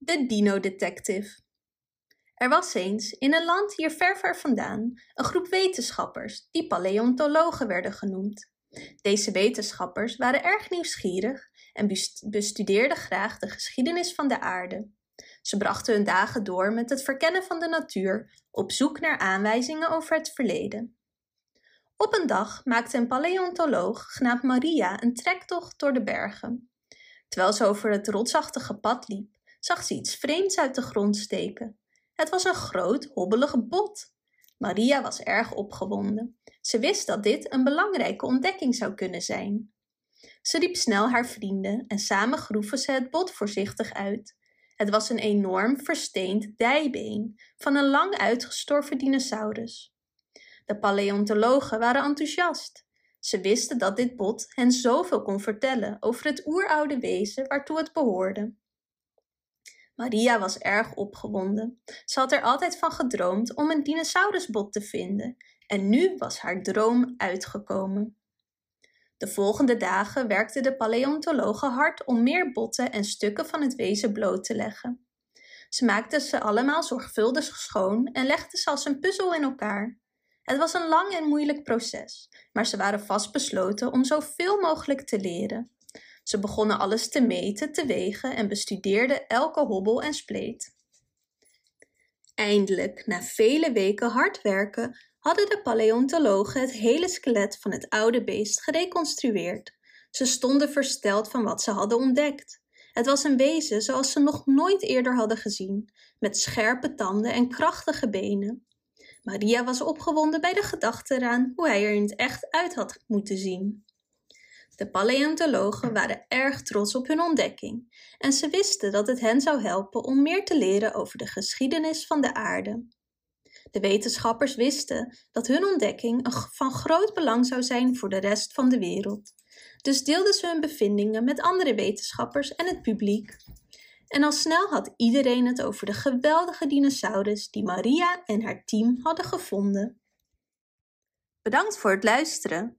De Dino Detective. Er was eens in een land hier ver ver vandaan een groep wetenschappers die paleontologen werden genoemd. Deze wetenschappers waren erg nieuwsgierig en bestudeerden graag de geschiedenis van de aarde. Ze brachten hun dagen door met het verkennen van de natuur op zoek naar aanwijzingen over het verleden. Op een dag maakte een paleontoloog genaamd Maria een trektocht door de bergen. Terwijl ze over het rotsachtige pad liep, zag ze iets vreemds uit de grond steken. Het was een groot, hobbelige bot. Maria was erg opgewonden. Ze wist dat dit een belangrijke ontdekking zou kunnen zijn. Ze riep snel haar vrienden en samen groeven ze het bot voorzichtig uit. Het was een enorm versteend dijbeen van een lang uitgestorven dinosaurus. De paleontologen waren enthousiast. Ze wisten dat dit bot hen zoveel kon vertellen over het oeroude wezen waartoe het behoorde. Maria was erg opgewonden. Ze had er altijd van gedroomd om een dinosaurusbot te vinden en nu was haar droom uitgekomen. De volgende dagen werkten de paleontologen hard om meer botten en stukken van het wezen bloot te leggen. Ze maakten ze allemaal zorgvuldig schoon en legden ze als een puzzel in elkaar. Het was een lang en moeilijk proces, maar ze waren vastbesloten om zoveel mogelijk te leren. Ze begonnen alles te meten, te wegen en bestudeerden elke hobbel en spleet. Eindelijk, na vele weken hard werken, hadden de paleontologen het hele skelet van het oude beest gereconstrueerd. Ze stonden versteld van wat ze hadden ontdekt. Het was een wezen zoals ze nog nooit eerder hadden gezien, met scherpe tanden en krachtige benen. Maria was opgewonden bij de gedachte eraan hoe hij er in het echt uit had moeten zien. De paleontologen waren erg trots op hun ontdekking en ze wisten dat het hen zou helpen om meer te leren over de geschiedenis van de aarde. De wetenschappers wisten dat hun ontdekking van groot belang zou zijn voor de rest van de wereld. Dus deelden ze hun bevindingen met andere wetenschappers en het publiek. En al snel had iedereen het over de geweldige dinosaurus die Maria en haar team hadden gevonden. Bedankt voor het luisteren.